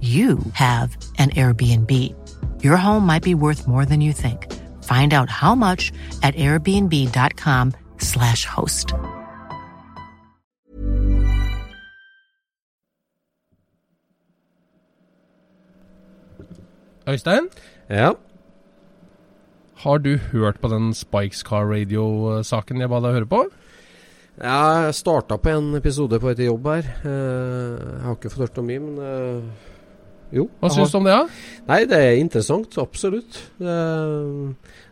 you have an Airbnb. Your home might be worth more than you think. Find out how much at airbnb.com/slash host. Øystein, Ja. har du hørt på den Spikes Car Radio-saken jeg ba deg høre på? Jeg starta på en episode på et jobb her. Eh, Jeg har ikke fått hørt noe mye, men eh, jo. Hva syns du om det? da? Nei, det er interessant. Absolutt. Det,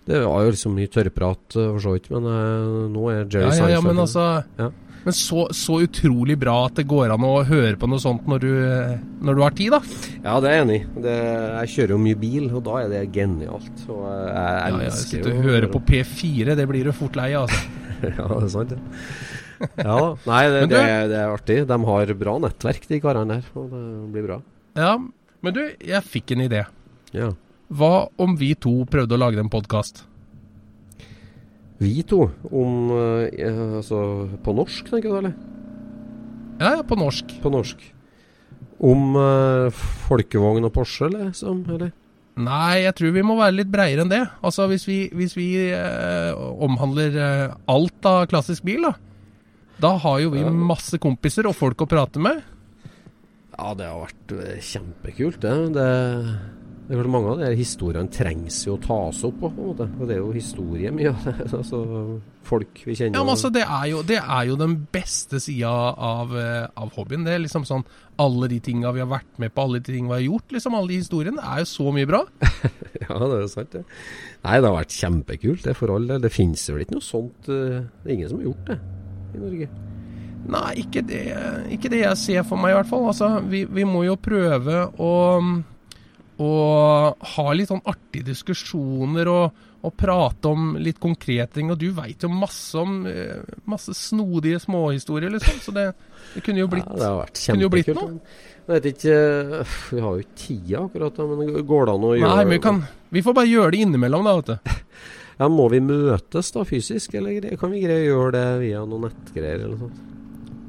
det var jo liksom mye tørrprat eh, for så vidt, men eh, nå er Jerry Ja, ja, ja, men altså Ja. Men så, så utrolig bra at det går an å høre på noe sånt når du, når du har tid, da. Ja, det er jeg enig i. Jeg kjører jo mye bil, og da er det genialt. Og jeg, jeg Ja, ja, elsker Sitte og høre på P4, det blir du fort lei av. Altså. ja, det er sant, ja. Ja. Nei, det, du- det, det er artig. De har bra nettverk, de karene der. Og det blir bra. Ja, men du, jeg fikk en idé. Ja. Hva om vi to prøvde å lage en podkast? Vi to, om eh, Altså på norsk, tenker du, eller? Ja, ja, på norsk. På norsk. Om eh, folkevogn og Porsche, eller? Som, eller? Nei, jeg tror vi må være litt breiere enn det. Altså Hvis vi, hvis vi eh, omhandler eh, alt av klassisk bil, da. Da har jo vi masse kompiser og folk å prate med. Ja, det har vært eh, kjempekult, det. det. Det er klart Mange av de historiene trengs jo å tas opp på, en måte. Og det er jo historie mye av det. altså, folk vi kjenner. Ja, men altså Det er jo, det er jo den beste sida av, eh, av hobbyen. Det er liksom sånn Alle de tinga vi har vært med på, alle de tinga vi har gjort. liksom Alle de historiene. Det er jo så mye bra. Ja, det er sant, det. Nei, det har vært kjempekult, det for all del. Det finnes vel ikke noe sånt eh, Det er ingen som har gjort det i Norge. Nei, ikke det, ikke det jeg ser for meg, i hvert fall. Altså, vi, vi må jo prøve å, å ha litt sånn artige diskusjoner og, og prate om litt konkrete ting. Og du veit jo masse om eh, masse snodige småhistorier, liksom. Så det, det kunne jo blitt ja, det har vært kunne jo blitt noe. Jeg vet ikke Vi har jo ikke tida akkurat, men går det an å gjøre Nei, men vi, kan, vi får bare gjøre det innimellom, da, vet du. Ja, Må vi møtes da fysisk, eller kan vi greie å gjøre det via noen nettgreier eller noe sånt?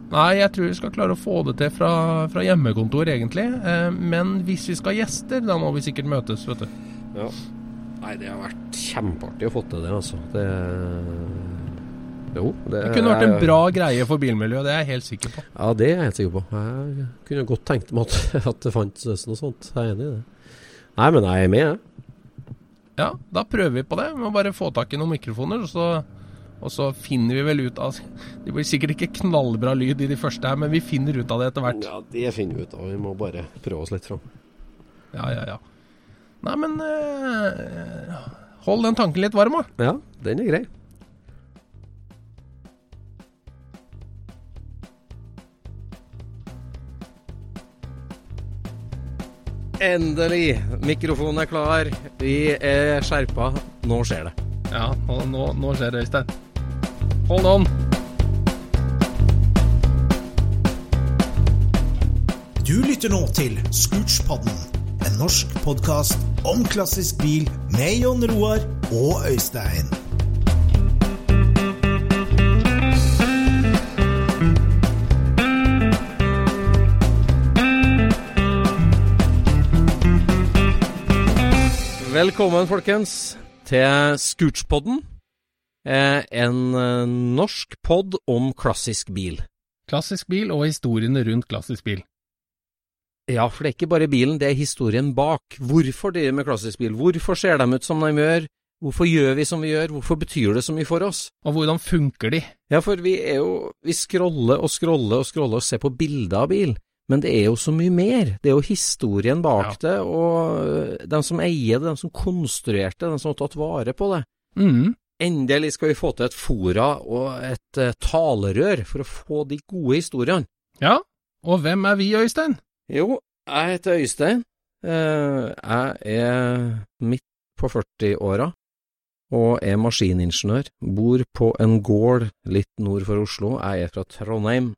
Nei, jeg tror vi skal klare å få det til fra, fra hjemmekontor, egentlig. Eh, men hvis vi skal ha gjester, da må vi sikkert møtes, vet du. Ja. Nei, det har vært kjempeartig å få til det, altså. Det Jo, det Det kunne vært en bra greie for bilmiljøet, det er jeg helt sikker på. Ja, det er jeg helt sikker på. Jeg kunne godt tenkt meg at, at det fantes noe sånt. Jeg er enig i det. Nei, men jeg er med, jeg. Ja, da prøver vi på det. Vi må bare få tak i noen mikrofoner, og så, og så finner vi vel ut av Det blir sikkert ikke knallbra lyd i de første her, men vi finner ut av det etter hvert. Ja, det finner vi ut av. Vi må bare prøve oss litt fram. Ja, ja, ja. Nei, men eh, Hold den tanken litt varm, da. Ja, den er grei. Endelig! Mikrofonen er klar. Vi er skjerpa. Nå skjer det. Ja, nå, nå, nå skjer det, Øystein. Hold on. Du lytter nå til Scootspodden, en norsk podkast om klassisk bil med Jon Roar og Øystein. Velkommen, folkens, til Scootspodden. Eh, en eh, norsk pod om klassisk bil. Klassisk bil og historiene rundt klassisk bil. Ja, for det er ikke bare bilen, det er historien bak. Hvorfor driver vi med klassisk bil? Hvorfor ser de ut som de gjør? Hvorfor gjør vi som vi gjør? Hvorfor betyr det så mye for oss? Og hvordan funker de? Ja, for vi er jo Vi scroller og scroller og scroller og ser på bilder av bil. Men det er jo så mye mer. Det er jo historien bak Ja. det, og de som eier det, de som konstruerte det, de som har tatt vare på det. Mm. Endelig skal vi få til et fora og et eh, talerør for å få de gode historiene. Ja, og hvem er vi, Øystein? Jo, jeg heter Øystein. Eh, jeg er midt på 40-åra og er maskiningeniør. Bor på en gård litt nord for Oslo. Jeg er fra Trondheim,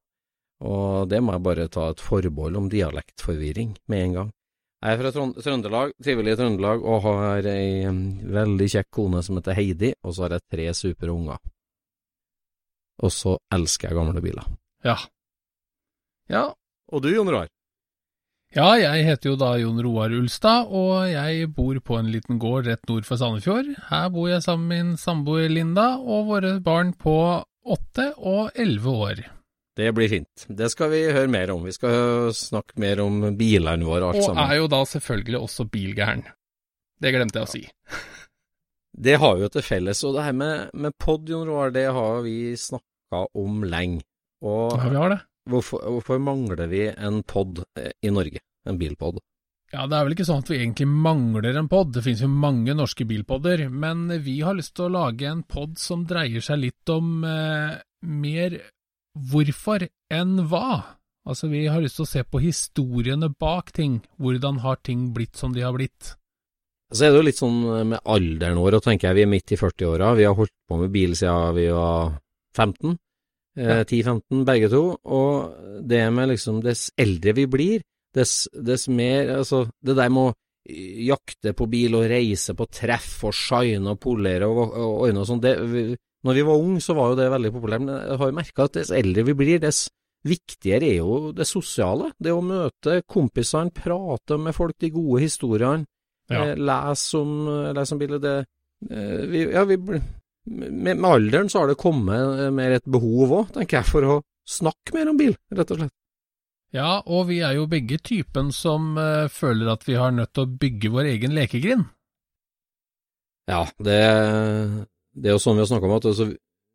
og det må jeg bare ta et forbehold om dialektforvirring med en gang. Jeg er fra Trond Trøndelag, trivelig i Trøndelag, og har ei veldig kjekk kone som heter Heidi, og så har jeg tre supre unger. Og så elsker jeg gamle biler. Ja. Ja, Og du, Jon Roar? Ja, jeg heter jo da Jon Roar Ulstad, og jeg bor på en liten gård rett nord for Sandefjord. Her bor jeg sammen med min samboer Linda og våre barn på åtte og elleve år. Det blir fint. Det skal vi høre mer om. Vi skal snakke mer om bilene våre alt Og sammen. er jo da selvfølgelig også bilgæren. Det glemte jeg å si. Det har vi jo til felles. Og det her med, med pod, Jon Roar, det har vi snakka om lenge. Og Ja, vi har det. hvorfor, hvorfor mangler vi en pod eh, i Norge? En bilpod? Ja, det er vel ikke sånn at vi egentlig mangler en pod, det finnes jo mange norske bilpodder, men vi har lyst til å lage en pod som dreier seg litt om eh, mer hvorfor enn hva. Altså, vi har lyst til å se på historiene bak ting, hvordan har ting blitt som de har blitt. Så er det jo litt sånn med alderen vår, og tenker jeg vi er midt i 40-åra. Vi har holdt på med bil siden vi var 15. Eh, Ja. 10-15 begge to. Og det med liksom Dess eldre vi blir, dess, dess mer Altså, det der med å jakte på bil og reise på treff og shine og polere og, og og, og sånn, det Når vi var unge, så var jo det veldig populært, men jeg har jo merka at dess eldre vi blir, dess viktigere er jo det sosiale. Det å møte kompisene, prate med folk, de gode historiene. Ja. lese Les om, les om bildet. Det, eh, vi, ja, vi, med, med alderen så har det kommet eh, mer et behov òg, tenker jeg, for å snakke mer om bil, rett og slett. Ja, og vi er jo begge typen som eh, føler at vi har nødt til å bygge vår egen lekegrind. Ja, det, det er jo sånn vi har snakka om, at altså,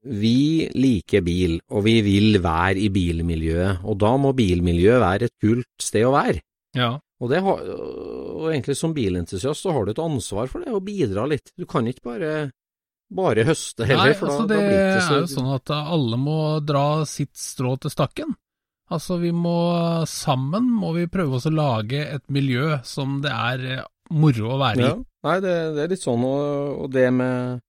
vi liker bil, og vi vil være i bilmiljøet, og da må bilmiljøet være et kult sted å være. Ja. Og, det har, og egentlig som bilentusiast så har du et ansvar for det, å bidra litt. Du kan ikke bare, bare høste heller, Nei, for altså da, det da blir det er jo sånn at alle må dra sitt strå til stakken. Altså vi må sammen må vi prøve oss å lage et miljø som det er eh, moro å være Ja, i. nei, det, det er litt sånn, og, og det med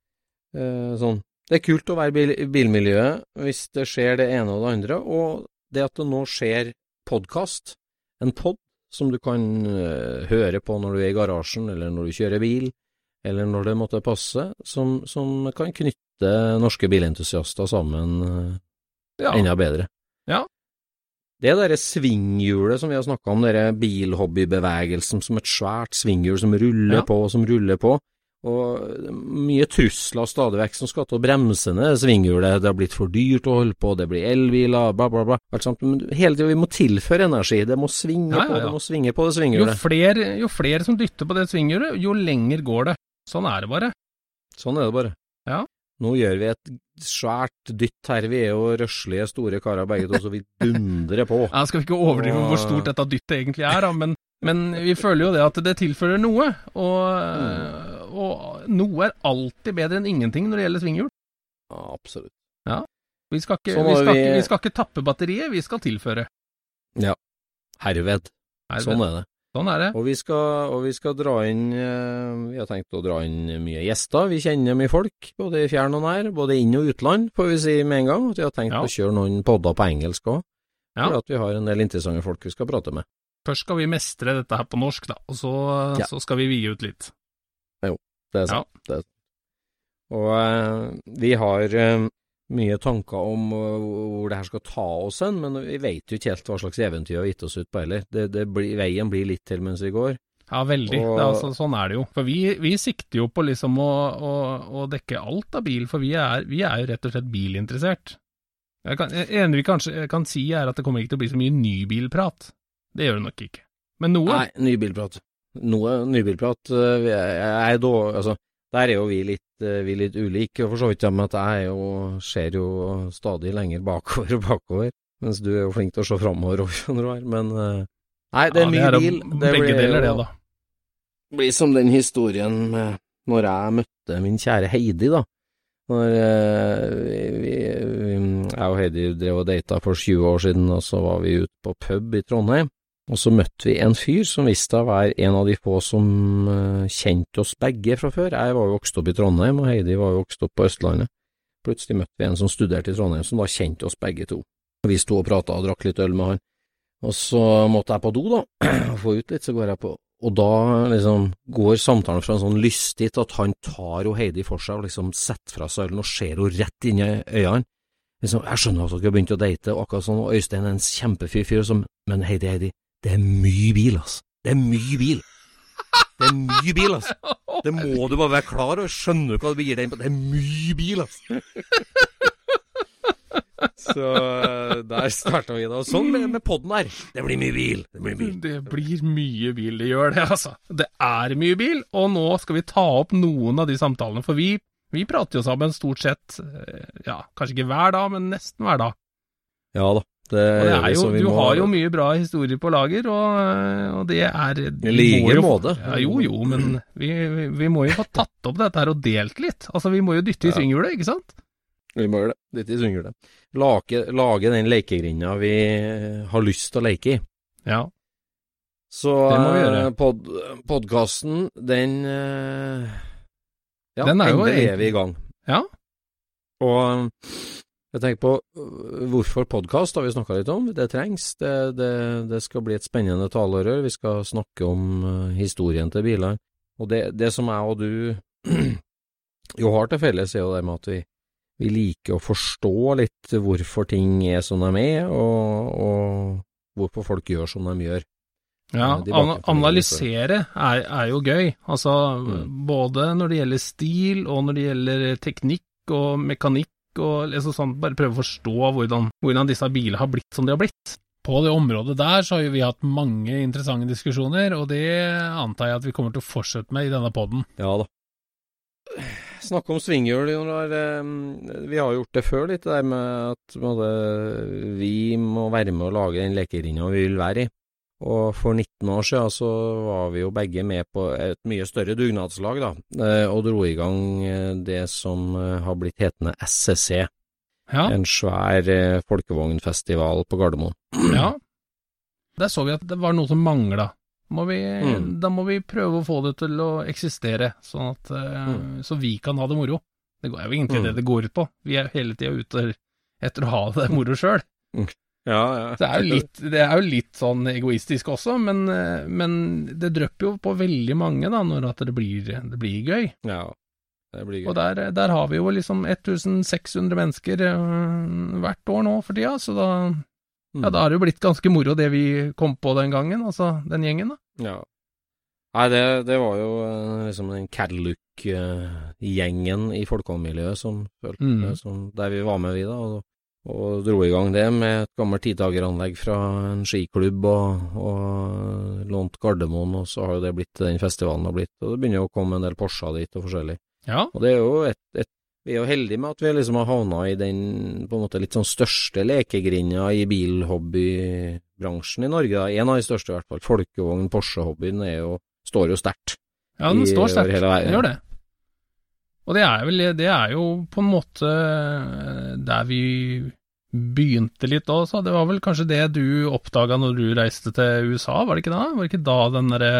sånn Det er kult å være i bil, i bilmiljøet hvis det skjer det ene og det andre, og det at det nå skjer podkast, en pod som du kan eh, høre på når du er i garasjen, eller når du kjører bil, eller når det måtte passe, som, som kan knytte norske bilentusiaster sammen eh, Ja. enda bedre. Ja. Det derre svinghjulet som vi har snakka om, denne bilhobbybevegelsen som et svært svinghjul som ruller Ja. på og som ruller på, og mye trusler stadig vekk som skal til å bremse ned svinghjulet. Det har blitt for dyrt å holde på, det blir elbiler, bla, bla, bla. Alt sånt. Men hele tida vi må tilføre energi. Det må svinge Ja, ja, på, det må svinge på det Jo svinghjulet. flere, jo flere som dytter på det svinghjulet, jo lenger går det. Sånn er det bare. Sånn er det bare. Ja. Nå gjør vi et svært dytt her. Vi er jo røslige, store karer begge to, så vi dundrer på. Ja, skal vi ikke overdrive hvor stort dette dyttet egentlig er, da, men, men vi føler jo det at det tilfører noe. Og, og noe er alltid bedre enn ingenting når det gjelder svinghjul. Ja, absolutt. Vi skal, ikke, vi, skal vi- ikke, vi skal ikke tappe batteriet, vi skal tilføre. Ja. Herved. Herved. Sånn er det. Sånn er det. Og vi skal, og vi skal dra inn eh, Vi har tenkt å dra inn mye gjester. Vi kjenner mye folk, både i fjern og nær. Både inn- og utland, får vi si med en gang. Vi har tenkt Ja. å kjøre noen podder på engelsk òg. Ja. For at vi har en del interessante folk vi skal prate med. først skal vi mestre dette her på norsk, da, og så, Ja. så skal vi vie ut litt. Det er sant. Det er sant. Og eh, vi har eh, mye tanker om eh, hvor det her skal ta oss hen, men vi vet jo ikke helt hva slags eventyr vi har gitt oss ut på heller. Det, det blir, veien blir litt til mens vi går. Ja, veldig. Og- Det er altså, sånn er det jo. For vi, vi sikter jo på liksom å, å, å dekke alt av bil, for vi er, vi er jo rett og slett bilinteressert. Jeg kan, vi kanskje kan si er at det kommer ikke til å bli så mye nybilprat. Det gjør det nok ikke. Men noe. Nei, nybilprat. Noe nybilprat jeg, er, jeg er da, altså, Der er jo vi litt, eh, vi litt ulike, for så vidt, ja, med at jeg er jo, ser jo stadig lenger bakover og bakover, mens du er jo flink til å se framover òg, skjønner du. her, Men eh, Nei, det er Ja, mye er bil. Det begge blir deler, det, da. blir som den historien med når jeg møtte min kjære Heidi, da. Når eh, vi, vi, jeg og Heidi drev og data for 20 år siden, og så var vi ute på pub i Trondheim. Og så møtte vi en fyr som visste å være en av de få som eh, kjente oss begge fra før. Jeg var jo vokst opp i Trondheim, og Heidi var jo vokst opp på Østlandet. Plutselig møtte vi en som studerte i Trondheim, som da kjente oss begge to. Vi sto og prata og drakk litt øl med han. Og så måtte jeg på do, da, og få ut litt, så går jeg på og da liksom går samtalen fra en sånn lystig til at han tar jo Heidi for seg og liksom setter fra seg ølen og ser henne rett inn i øynene. Liksom, jeg skjønner at dere har begynt å date, og akkurat sånn, og Øystein er en kjempefyr fyr, som, men Heidi, Heidi, det er mye bil, altså. Det er mye bil. Det er mye bil, altså. Det må du bare være klar over. Skjønner du hva du gir deg inn på? Det er mye bil, altså. Så eh, der starta vi da. Sånn med, med podden her. Det blir mye bil. Det blir bil. Det blir mye bil, det gjør det, altså. Det er mye bil, og nå skal vi ta opp noen av de samtalene, for vi, vi prater jo sammen stort sett, eh, ja, kanskje ikke hver dag, men nesten hver dag. Ja da. Det, det jo, vi du har jo mye bra historier på lager, og, og det er I like måte. Ja, jo, jo, men vi, vi, må jo få tatt opp dette her og delt litt. Altså, vi må jo dytte i Ja. svinghjulet, ikke sant? Vi må gjøre det. Dytte i svinghjulet. Lage, lage den lekegrinda vi har lyst til å leke i. Ja. Så Det må vi gjøre. eh, pod, podkasten, den eh, Ja, Den er jo endelig er vi i gang. Ja. Og eh, jeg tenker på øh, hvorfor podkast, har vi snakka litt om. Det trengs. Det, det, det skal bli et spennende talerør. Vi skal snakke om øh, historien til biler. Og det, det som jeg og du jo har til felles, er jo det med at vi, vi liker å forstå litt hvorfor ting er som de er, og, og hvorfor folk gjør som de gjør. Ja, Eh, an analysere er, er jo gøy. Altså, Mm. både når det gjelder stil, og når det gjelder teknikk og mekanikk, og liksom sånn, bare prøve å forstå hvordan, hvordan disse bilene har blitt som de har blitt. På det området der så har jo vi hatt mange interessante diskusjoner, og det antar jeg at vi kommer til å fortsette med i denne poden. Ja da. Snakke om svinghjul, Jonar. Vi har gjort det før, litt det der med at vi må være med å lage den lekerinna vi vil være i. Og for 19 år siden så var vi jo begge med på et mye større dugnadslag, da, eh, og dro i gang eh, det som eh, har blitt hetende SCC. Ja, en svær folkevognfestival på Gardermoen. ja. Der så vi at det var noe som mangla. Må vi, Mm. Da må vi prøve å få det til å eksistere, sånn at, Mm. så vi kan ha det moro. Det er jo egentlig Mm. det det går ut på. Vi er hele tida ute etter å ha det moro sjøl. Ja, ja. Det er litt, det er jo litt sånn egoistisk også, men, eh, men det drypper jo på veldig mange da, når at det blir, det blir gøy. Ja, det blir gøy. Og der, der har vi jo liksom 1600 mennesker øh, hvert år nå for tida, så da, Mm. ja, da har det jo blitt ganske moro det vi kom på den gangen, altså den gjengen da. Ja. Nei, det, det var jo eh, liksom den Cadillac-gjengen i folkehåndmiljøet som følte Mm. som Der vi var med, vi, da. Og, og dro i gang det med et gammelt tidtageranlegg fra en skiklubb, og, og lånt Gardermoen, og så har jo det blitt den festivalen har blitt. Og det begynner jo å komme en del Porscher dit og forskjellig. Ja, Og det er jo et, et vi er jo heldige med at vi liksom har havna i den på en måte litt sånn største lekegrinda i bilhobbybransjen i Norge. Da. En av de største, i hvert fall. Folkevogn, Porsche-hobbyen står jo sterkt. ja den i- står sterkt, den gjør det. Og det er vel, det er jo på en måte eh, der vi begynte litt også, det var vel kanskje det du oppdaga når du reiste til USA, var det ikke da? Var det ikke da den derre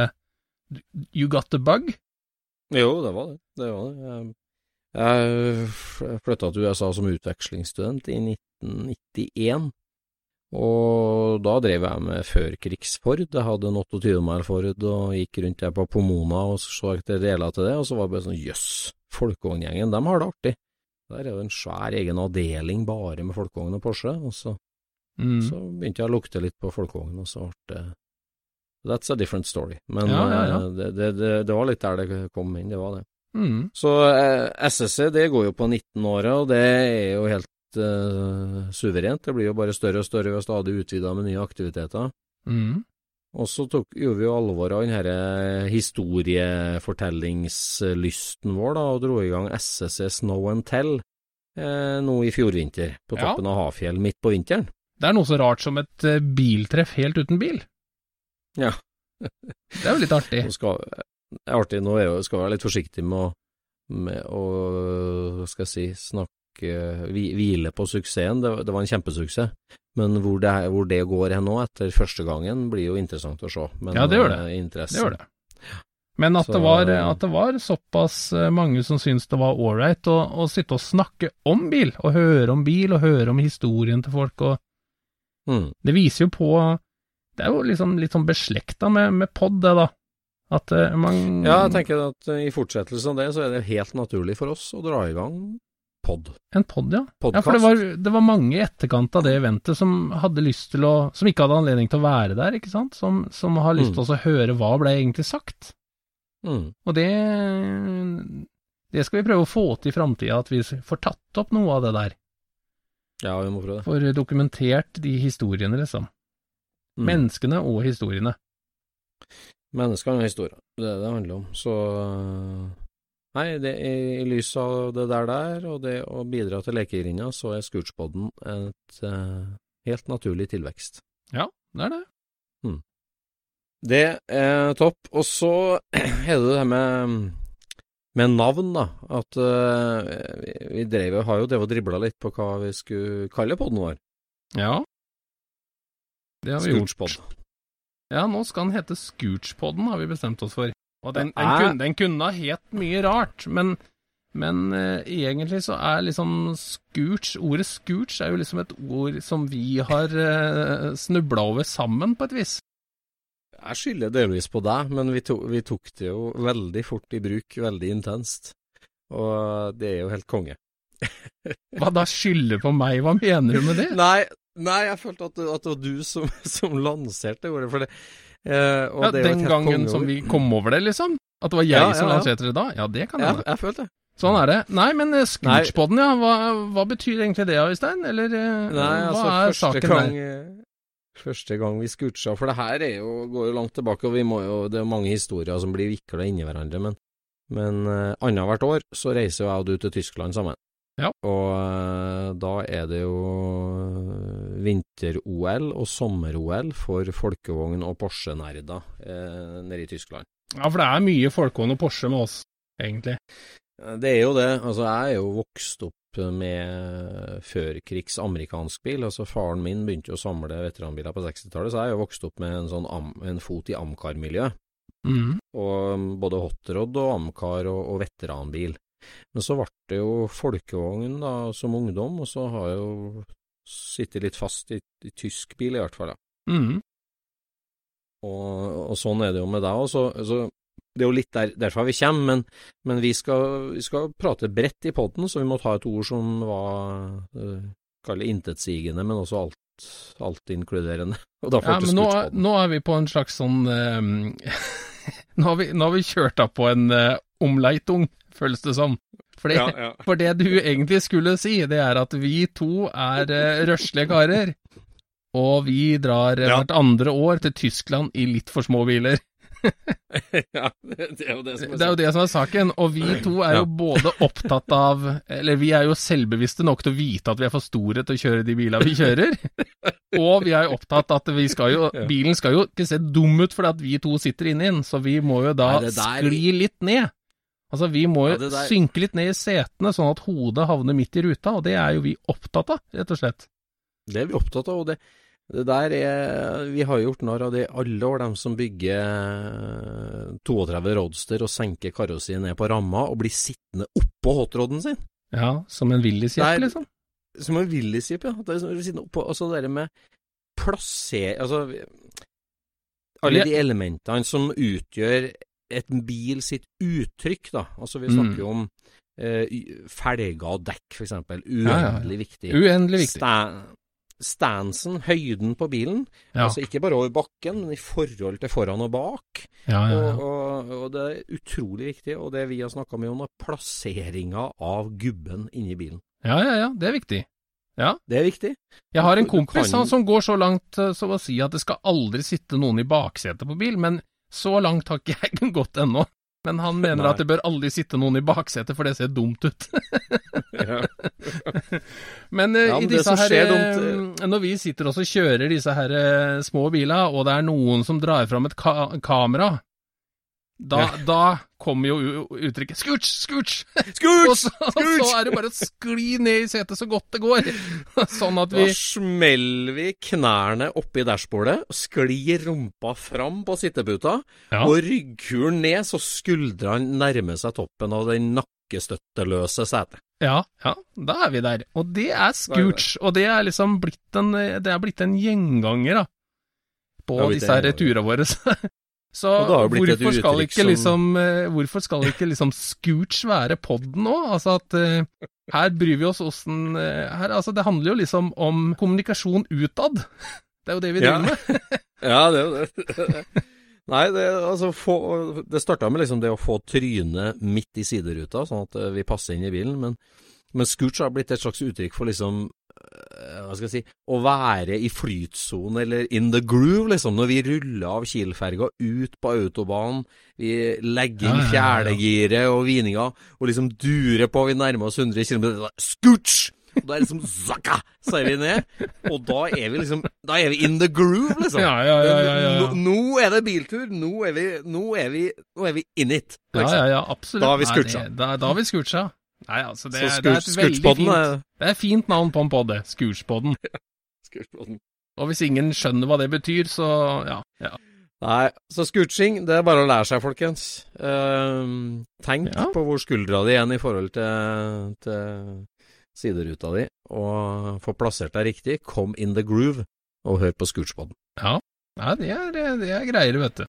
You got the bug? Jo, det var det. Det var det. Jeg, jeg flytta til USA som utvekslingsstudent i 1991. Og da drev jeg med førkrigsford. Jeg hadde en 28 mile Ford og gikk rundt der på Pomona og så etter deler til det, og så var det bare sånn jøss, folkevogngjengen, de har det artig. Der er jo en svær egen avdeling bare med folkevogn og Porsche, og så, Mm. så begynte jeg å lukte litt på folkevogn, og så ble det That's a different story. Men Ja, ja, ja. eh, Det, det, det, det var litt der det kom inn, det var det. Mm. Så eh, SSC det går jo på 19-åra, og det er jo helt eh, suverent. Det blir jo bare større og større ved stadig utvida med nye aktiviteter. Mm. Og så tok, gjorde vi jo alvor av denne eh, historiefortellingslysten vår, da, og dro i gang SSC Snow and Tell eh, nå i fjor vinter, på Ja. toppen av Hafjell midt på vinteren. Det er noe så rart som et eh, biltreff helt uten bil. Ja. Det er jo litt artig. Nå skal, er artig, nå er jo, skal være litt forsiktig med å, med å skal jeg si, snakke Hvile på suksessen. Det, det var en kjempesuksess. Men hvor det, hvor det går hen nå, etter første gangen, blir jo interessant å se. Men, Ja, det gjør det. eh. Det gjør det. Men at, Så- det var, at det var såpass eh, mange som syntes det var ålreit å, å sitte og snakke om bil, og høre om bil, og høre om historien til folk, og Mm. det viser jo på Det er jo liksom litt sånn beslekta med, med pod, det, da. At eh, man Ja, jeg tenker at eh, i fortsettelsen av det, så er det helt naturlig for oss å dra i gang pod. En pod, ja. Podcast. Ja, for det var, det var mange i etterkant av det eventet som hadde lyst til å Som ikke hadde anledning til å være der, ikke sant? Som, som har lyst til å høre hva ble egentlig sagt. Mm. Og det Det skal vi prøve å få til i framtida, at vi får tatt opp noe av det der. Ja, vi må prøve det. Får dokumentert de historiene, liksom. Mm. Menneskene og historiene. Menneskene og historier, det er det det handler om. Så Nei, det er, i lys av det der der, og det å bidra til lekegrinda, så er Scootspoden et uh, helt naturlig tilvekst. Ja, det er det. Det er topp. Og så er det det her med, med navn, da. At uh, vi- drev, har jo drevet og dribla litt på hva vi skulle kalle podden vår. Ja. Det har vi gjort. Scootspod. Ja, nå skal den hete Scootspodden, har vi bestemt oss for. Og den, den, kunne, den kunne ha het mye rart, men, men eh, egentlig så er liksom scooch Ordet scooch er jo liksom et ord som vi har uh, snubla over sammen, på et vis. Jeg skylder delvis på deg, men vi, to, vi tok det jo veldig fort i bruk, veldig intenst. Og det er jo helt konge. Hva da skylder på meg, hva mener du med det? Nei, nei jeg følte at, at det var du som, som lanserte ordet, for det. Eh, Ja, den gangen som vi kom over det, liksom? At det var jeg Ja, som lanserte det da? Ja, det kan Ja, jeg følte det. Sånn er det. Nei, men uh, ja. Hva, hva betyr egentlig det, Øystein? Eller eh, Nei, altså, hva er saken gang, der? eh, Første gang vi scootcha, for det her er jo, går jo langt tilbake, og vi må jo, det er mange historier som blir vikla inni hverandre, men, men uh, annethvert år så reiser jo jeg og du til Tyskland sammen. Ja. Og eh, da er det jo eh, vinter-OL og sommer-OL for folkevogn- og Porsche-nerder eh, nede i Tyskland. Ja, for det er mye folkevogn og Porsche med oss, egentlig. Det er jo det. Altså, jeg er jo vokst opp med førkrigs amerikansk bil. Altså, faren min begynte jo å samle veteranbiler på 60-tallet, så jeg er jo vokst opp med en sånn am, en fot i Amcar-miljø. Mm. Og um, både hotrod og Amcar og, og veteranbil. Men så ble det jo folkevogn da, som ungdom, og så har jeg jo sittet litt fast i, i tysk bil, i hvert fall. Mhm. Og, og sånn er det jo med deg òg. Så, så det er jo litt der, derfra vi kommer, men, men vi, skal, vi skal prate bredt i podden, så vi må ta et ord som var uh, Kall det intetsigende, men også alt, alt inkluderende. Og da Ja, men nå, nå er vi på en slags sånn ehm, nå, har vi, nå har vi kjørt av på en uh, omleitung, føles det som. For det, Ja, ja. for det du egentlig skulle si, det er at vi to er uh, røslige karer. Og vi drar eh, Ja. hvert andre år til Tyskland i litt for små biler. ja, det, er jo det som Det er jo det som er saken. Og vi to er jo både opptatt av Eller vi er jo selvbevisste nok til å vite at vi er for store til å kjøre de bilene vi kjører. Og vi er jo opptatt at vi skal jo Bilen skal jo ikke se dum ut fordi at vi to sitter inni den, så vi må jo da Nei, der- skli litt ned. Altså, vi må jo Ja, synke litt ned i setene, sånn at hodet havner midt i ruta, og det er jo vi opptatt av, rett og slett. Det er vi opptatt av, og det, det der er Vi har gjort narr av det i alle år, dem som bygger eh, 32 Roadster og senker karosseriet ned på ramma og blir sittende oppå hotroden sin. Ja, som en Nei, Willys-jeppe, liksom. Som en Willys-jeep, ja. Det er som å sitte oppå, altså det der med plasser... Altså, alle de elementene som utgjør et bil sitt uttrykk, da. Altså, vi snakker jo Mm. om eh, felger og dekk, for eksempel. Ja, ja, ja. Uendelig viktig. Uendelig viktig. Sta stansen, høyden på bilen, Ja, altså ikke bare over bakken, men i forhold til foran og bak. ja, ja. Og, ja. og, og det er utrolig viktig, og det vi har snakka mye om, er plasseringa av gubben inni bilen. ja, ja, ja. Det er viktig. Det er viktig. Jeg har en kompis han, som går så langt eh, som å si at det skal aldri sitte noen i baksetet på bil, men så langt har ikke jeg gått ennå. Men han mener Nei. at det bør aldri sitte noen i baksetet, for det ser dumt ut. Ja. Men, eh, Ja, men i disse her, skjer eh, når vi sitter og kjører disse her eh, små biler, og det er noen som drar fram et ka kamera, da, Ja. da kommer jo uttrykket 'scooch, scooch'! Og Scooch! så, og så er det bare å skli ned i setet så godt det går. Sånn at vi Da smeller vi knærne oppi dashbordet, sklir rumpa fram på sitteputa, Ja. og ryggkulen ned så skuldrene nærmer seg toppen av den nakkestøtteløse setet. Ja, ja, da er vi der. Og det er scooch, og det er liksom blitt en, det er blitt en gjenganger, da, på Det disse her turene våre. Så hvorfor, hvorfor skal ikke som- liksom eh, Hvorfor skal ikke liksom scooch være podden nå? Altså at uh, her bryr vi oss åssen uh, her, Altså, det handler jo liksom om kommunikasjon utad. Det er jo det vi driver Ja. med. Ja, det er jo det. Nei, det, altså, få, det starta med liksom det å få trynet midt i sideruta, sånn at vi passer inn i bilen. Men, men scooch har blitt et slags uttrykk for liksom hva skal jeg si, å være i flytsone eller in the groove, liksom. Når vi ruller av Kiel-ferga ut på autobanen, vi legger inn Ja, ja, ja, ja. fjerdegiret og vininga, og liksom durer på, vi nærmer oss 100 km. Scooch! Og da er liksom zakka, så er vi ned. Og da er vi liksom Da er vi in the groove, liksom. Ja, ja, ja, ja, ja. Nå, nå er det biltur. Nå er vi, nå er vi, nå er vi in it. Liksom. ja, ja, absolutt. Da har vi scoocha. Da, da har vi scoocha. Nei, altså, det, Så det er et veldig fint er Det er fint navn på en podde det. Skurspodden Scoochpodden. Og hvis ingen skjønner hva det betyr, så ja. ja. Nei, så scooching, det er bare å lære seg, folkens. Uh, tenk Ja. på hvor skuldra di er i forhold til, til sideruta di, og få plassert deg riktig. Kom in the groove, og hør på Scootspodden. ja. Nei, det er, det er greier, vet du.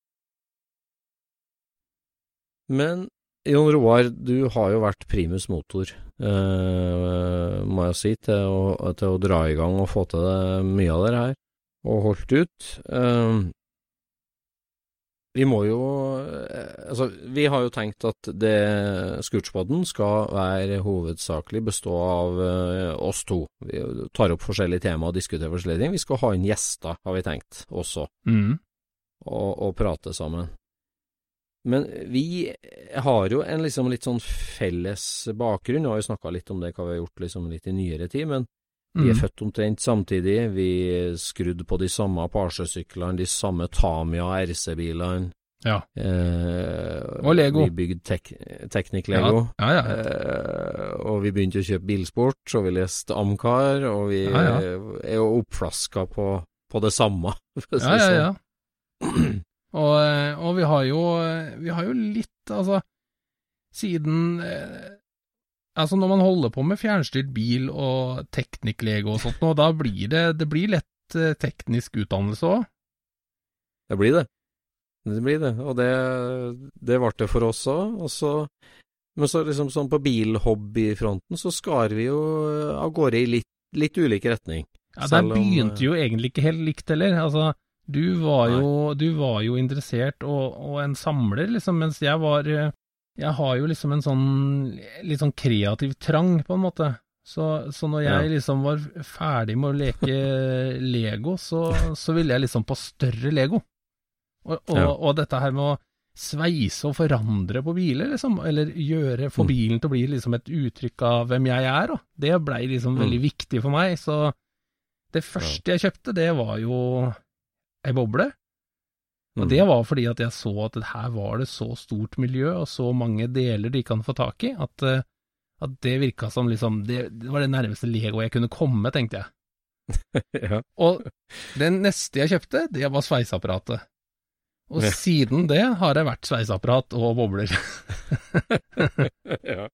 Men Jon Roar, du har jo vært primus motor, eh, må jeg si, til å, til å dra i gang og få til det, mye av det her, og holdt ut. Eh, vi må jo eh, Altså, vi har jo tenkt at det Scootspoden skal være hovedsakelig bestå av eh, oss to. Vi tar opp forskjellige temaer og diskuterer forskjellige ting. Vi skal ha inn gjester, har vi tenkt, også Mm. og, og prate sammen. Men vi har jo en liksom litt sånn felles bakgrunn, vi har jo snakka litt om det, hva vi har gjort liksom litt i nyere tid, men vi er Mm. født omtrent samtidig, vi skrudd på de samme Apache-syklene, de samme Tamia RC-bilene. Ja. Eh, Og Lego. Vi bygde tek Teknikk-Lego. Ja, ja. Eh, og vi begynte å kjøpe bilsport, og vi leste Amcar, og vi er jo oppflaska på, på det samme. ja, ja, sånn. ja. Og, eh, og vi har jo Vi har jo litt, altså Siden eh, Altså, når man holder på med fjernstyrt bil og teknikklege og sånt nå, da blir det Det blir lett eh, teknisk utdannelse òg. Det blir det. Det blir det, og det, det ble det for oss òg. Men så liksom sånn på bilhobbyfronten så skar vi jo av gårde i litt, litt ulik retning. Ja, der begynte jo egentlig ikke helt likt heller. Altså, du var jo, du var jo interessert og, og en samler, liksom, mens jeg var eh, Jeg har jo liksom en sånn litt sånn kreativ trang, på en måte. Så, så når jeg Ja. liksom var ferdig med å leke Lego, så, så ville jeg liksom på større Lego. Og, og, Ja. og dette her med å sveise og forandre på biler, liksom, eller gjøre, få Mm. bilen til å bli liksom et uttrykk av hvem jeg er, da. Det blei liksom Mm. veldig viktig for meg, så det første jeg kjøpte, det var jo ei boble. Og Mm. det var fordi at jeg så at her var det så stort miljø og så mange deler de kan få tak i, at, eh, at det virka som liksom det, det var det nærmeste Lego jeg kunne komme, tenkte jeg. ja. Og det neste jeg kjøpte, det var sveiseapparatet. Og Ja. siden det har jeg vært sveiseapparat og bobler. ja.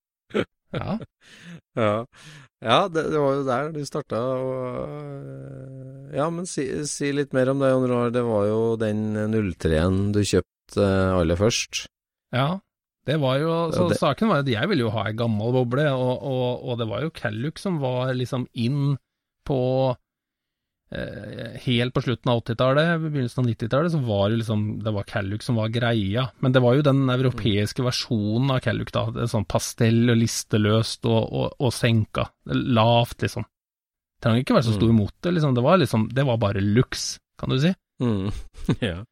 Ja. Ja, ja det, det var jo der du starta, og Ja, men si, si, litt mer om det, Jon Roar. Det var jo den 03-en du kjøpte aller først. Ja, det var jo Så det, saken var at jeg ville jo ha ei gammel boble, og, og, og det var jo Calluc som var liksom inn på eh, Helt på slutten av 80-tallet, begynnelsen av 90-tallet, så var det liksom Det var Calluc som var greia. Men det var jo den europeiske versjonen av Calluc, da. Det sånn pastell og listeløst og, og, og senka. Lavt, liksom. Det trenger ikke være så stor mot det, liksom. Det var liksom Det var bare luks, kan du si. Mm. ja.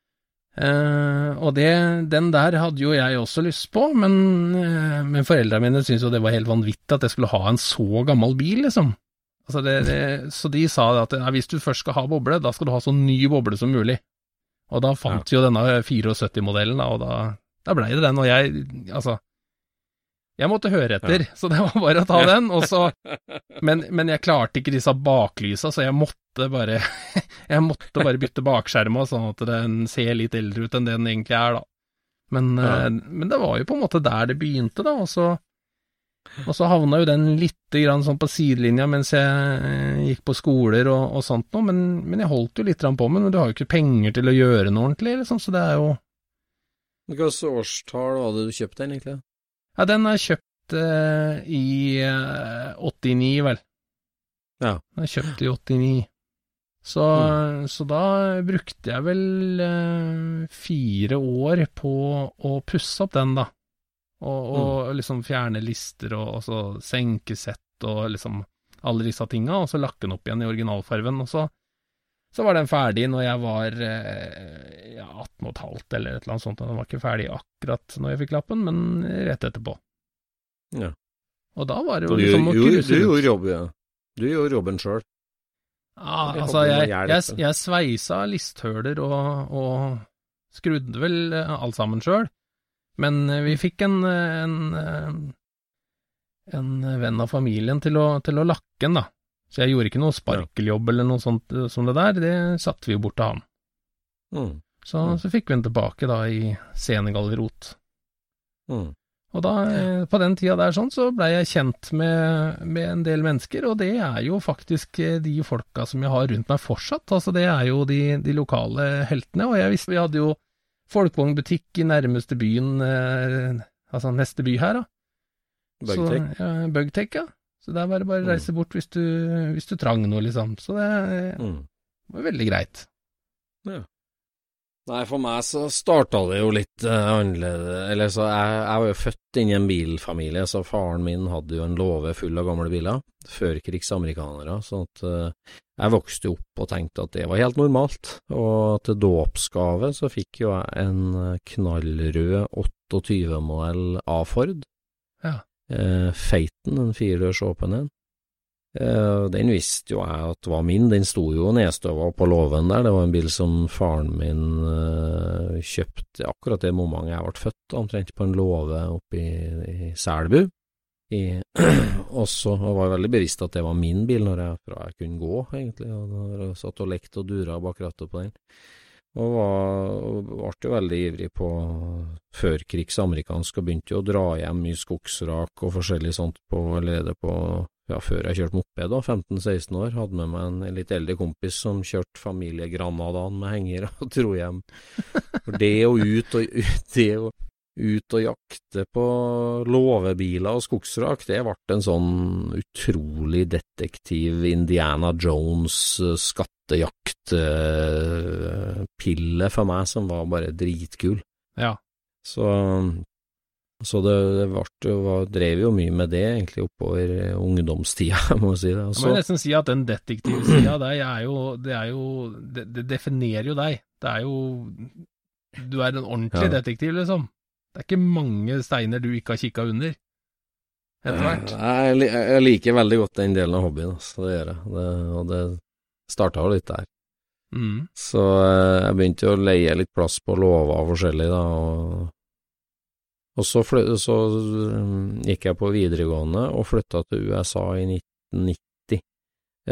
Uh, og det, den der hadde jo jeg også lyst på, men, uh, men foreldrene mine syntes jo det var helt vanvittig at jeg skulle ha en så gammel bil, liksom. Altså det, det, så de sa at ja, hvis du først skal ha boble, da skal du ha så ny boble som mulig. Og da fant vi ja. jo denne 74-modellen, og da, da blei det den. Og jeg, altså Jeg måtte høre etter, ja. så det var bare å ta den. Og så, men, men jeg klarte ikke disse baklysa, så jeg måtte bare Jeg måtte bare bytte bakskjerma, sånn at den ser litt eldre ut enn det den egentlig er, da. Men, ja. men det var jo på en måte der det begynte, da. Og så, og så havna jo den litt grann sånn på sidelinja mens jeg gikk på skoler og, og sånt noe, men, men, jeg holdt jo litt på med men du har jo ikke penger til å gjøre noe ordentlig, liksom, så det er jo Hvilket årstall var det du kjøpte den, egentlig? Ja, den er kjøpt eh, i eh, 89, vel. Ja. Den er kjøpt i 89. Så, mm. så da brukte jeg vel eh, fire år på å pusse opp den, da. Og, og mm. liksom fjerne lister og, og så senkesett og liksom alle disse tinga, og så lakke den opp igjen i originalfarven. Og så, så var den ferdig når jeg var ja, 18 15 eller et eller annet sånt. Den var ikke ferdig akkurat når jeg fikk lappen, men rett etterpå. Ja. Og da var det jo liksom å cruise Du gjorde jobben, ja. Du gjorde jobben sjøl. Ja, altså, jeg, jeg, jeg, sveisa listhøler og, og skrudde vel alt sammen sjøl, men vi fikk en, en, en venn av familien til å, til å lakke den, da. Så jeg gjorde ikke noe sparkeljobb eller noe sånt som det der, det satte vi bort til han. Mm. Så, så fikk vi den tilbake da i Senegal-rot. Mm. Og da, eh, på den tida der sånn, så blei jeg kjent med, med, en del mennesker, og det er jo faktisk eh, de folka som jeg har rundt meg fortsatt. Altså det er jo de, de lokale heltene, og jeg visste vi hadde jo folkevognbutikk i nærmeste byen, eh, altså neste by her, da. Bugtech. Ja, Bugtech, ja. Så der var det bare å reise bort hvis du, hvis du trang noe, liksom. Så det mm. var veldig greit. Ja. Nei, for meg så starta det jo litt uh, annerledes. Eller så jeg, jeg, var jo født inn i en bilfamilie, så faren min hadde jo en låve full av gamle biler. Førkrigsamerikanere. Så at uh, jeg vokste opp og tenkte at det var helt normalt. Og til dåpsgave så fikk jo jeg en eh, knallrød 28-modell A-Ford. Ja. Uh, Feiten, en firedørs åpen en. Uh, den visste jo jeg at var min, den sto jo nedstøva på låven der, det var en bil som faren min uh, kjøpte akkurat det momentet jeg ble født, omtrent på en låve oppe i, i Selbu. og så var jeg veldig bevisst at det var min bil når jeg, fra jeg kunne gå, egentlig, og da satt og lekte og dura bak rattet på den. Og, var, ble jo veldig ivrig på førkrigsamerikansk og begynte jo å dra hjem mye skogsrak og forskjellig sånt på, allerede på ja, før jeg kjørte moped, da, 15-16 år, hadde med meg en litt eldre kompis som kjørte familiegranadaen med henger og dro hjem. For det å ut og, det å ut og jakte på låvebiler og skogsrak, det ble en sånn utrolig detektiv Indiana Jones skattejaktpille for meg, som var bare dritkul. Ja. Så så det, det ble, drev jo mye med det egentlig oppover ungdomstida, må jeg si det. Også, jeg må nesten si at den detektivsida der er jo, det er jo det, det, definerer jo deg. Det er jo Du er en ordentlig ja. detektiv, liksom. Det er ikke mange steiner du ikke har kikka under. Etter hvert. Jeg, jeg, liker veldig godt den delen av hobbyen, altså. Det gjør jeg. Det, og det starta jo litt der. Mm. Så eh, jeg begynte jo å leie litt plass på låver forskjellig, da. og og så, så, mm, gikk jeg på videregående og flytta til USA i 1990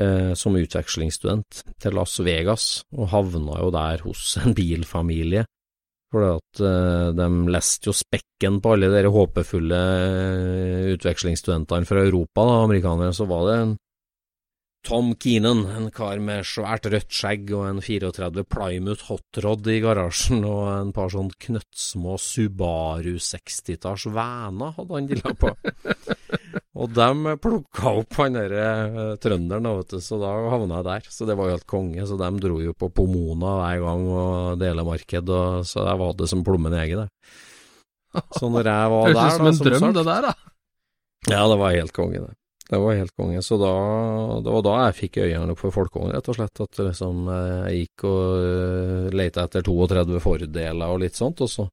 eh, som utvekslingsstudent til Las Vegas, og havna jo der hos en bilfamilie. For at eh, de leste jo spekken på alle de håpefulle eh, utvekslingsstudentene fra Europa, da, amerikanere. Så var det en Tom Keenan, en kar med svært rødt skjegg og en 34 Plymouth hotrod i garasjen, og en par sånn knøttsmå Subaru 60-talls væner hadde han dilla på. og dem plukka opp han derre uh, trønderen, vet du, så da havna jeg der. Så det var jo helt konge. Så dem dro jo på Pomona hver gang og delemarked, og så jeg var det som plommen i egget, det. Så når jeg var der, Høres ut som en drøm, det der, da. ja, det var helt konge, det. Det var helt konge. Så da, det var da jeg fikk øynene opp for folkevogn, rett og slett. At liksom jeg gikk og uh, leita etter 32 Ford-deler og litt sånt, og så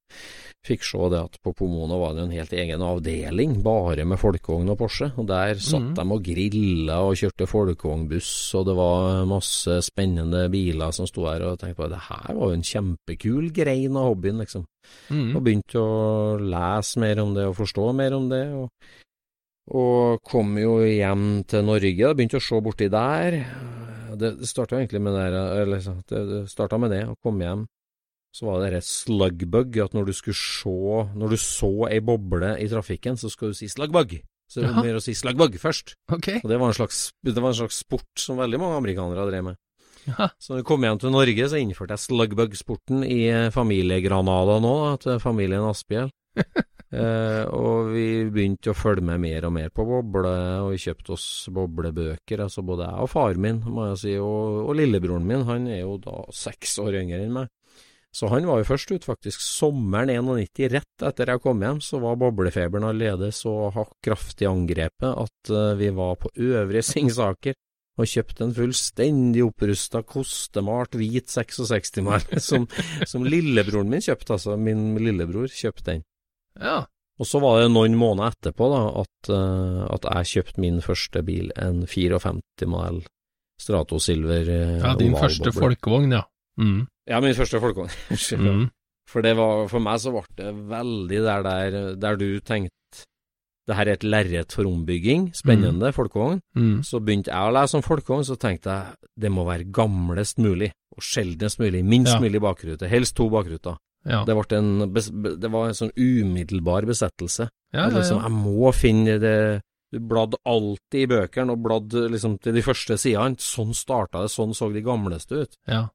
fikk se det at på Pomona var det en helt egen avdeling bare med folkevogn og Porsche. Og der satt mm. de og grilla og kjørte folkevognbuss, og det var masse spennende biler som sto her, og jeg tenkte på det her var jo en kjempekul grein av hobbyen, liksom. Mm. Og begynte å lese mer om det og forstå mer om det. Og, og kom jo hjem til Norge, begynte å se borti der. Det, det starta egentlig med det, eller, det, det med det, å komme hjem. Så var det rett slugbug, at når du skulle se Når du så ei boble i trafikken, så skal du si slugbug. Så det var mer å si slugbug først. Ok. Og det var, en slags, det var en slags sport som veldig mange amerikanere drev med. Ja. Så når jeg kom hjem til Norge, så innførte jeg slugbug-sporten i familiegranada nå, til familien Asphjell. eh, og vi begynte å følge med mer og mer på boble, og vi kjøpte oss boblebøker, altså både jeg og far min, må jeg si, og, og lillebroren min, han er jo da seks år yngre enn meg. Så han var jo først ut, faktisk. Sommeren 91, rett etter jeg kom hjem, så var boblefeberen allerede så kraftig angrepet at eh, vi var på Øvre Singsaker og kjøpte en fullstendig opprusta, kostemalt, hvit 66-mal, som, som lillebroren min kjøpte, altså. Min lillebror kjøpte den. Ja. Og så var det noen måneder etterpå da, at, uh, at jeg kjøpte min første bil, en 54-modell Strato Silver eh, ja, din første folkevogn, ja. Mm. Ja, min første folkevogn. Mm. For det var, for meg så ble det veldig der, der, der du tenkte det her er et lerret for ombygging, spennende folkevogn. Mm. Så begynte jeg å lese om folkevogn, så tenkte jeg det må være gamlest mulig, og sjeldnest mulig, minst Ja. mulig bakrute, helst to bakruter. Ja. Det, ble en, det var en sånn umiddelbar besettelse. Ja, liksom, jeg må finne det Du bladde alltid i bøkene, og bladde liksom til de første sidene. Sånn starta det, sånn så de gamleste ut. ja.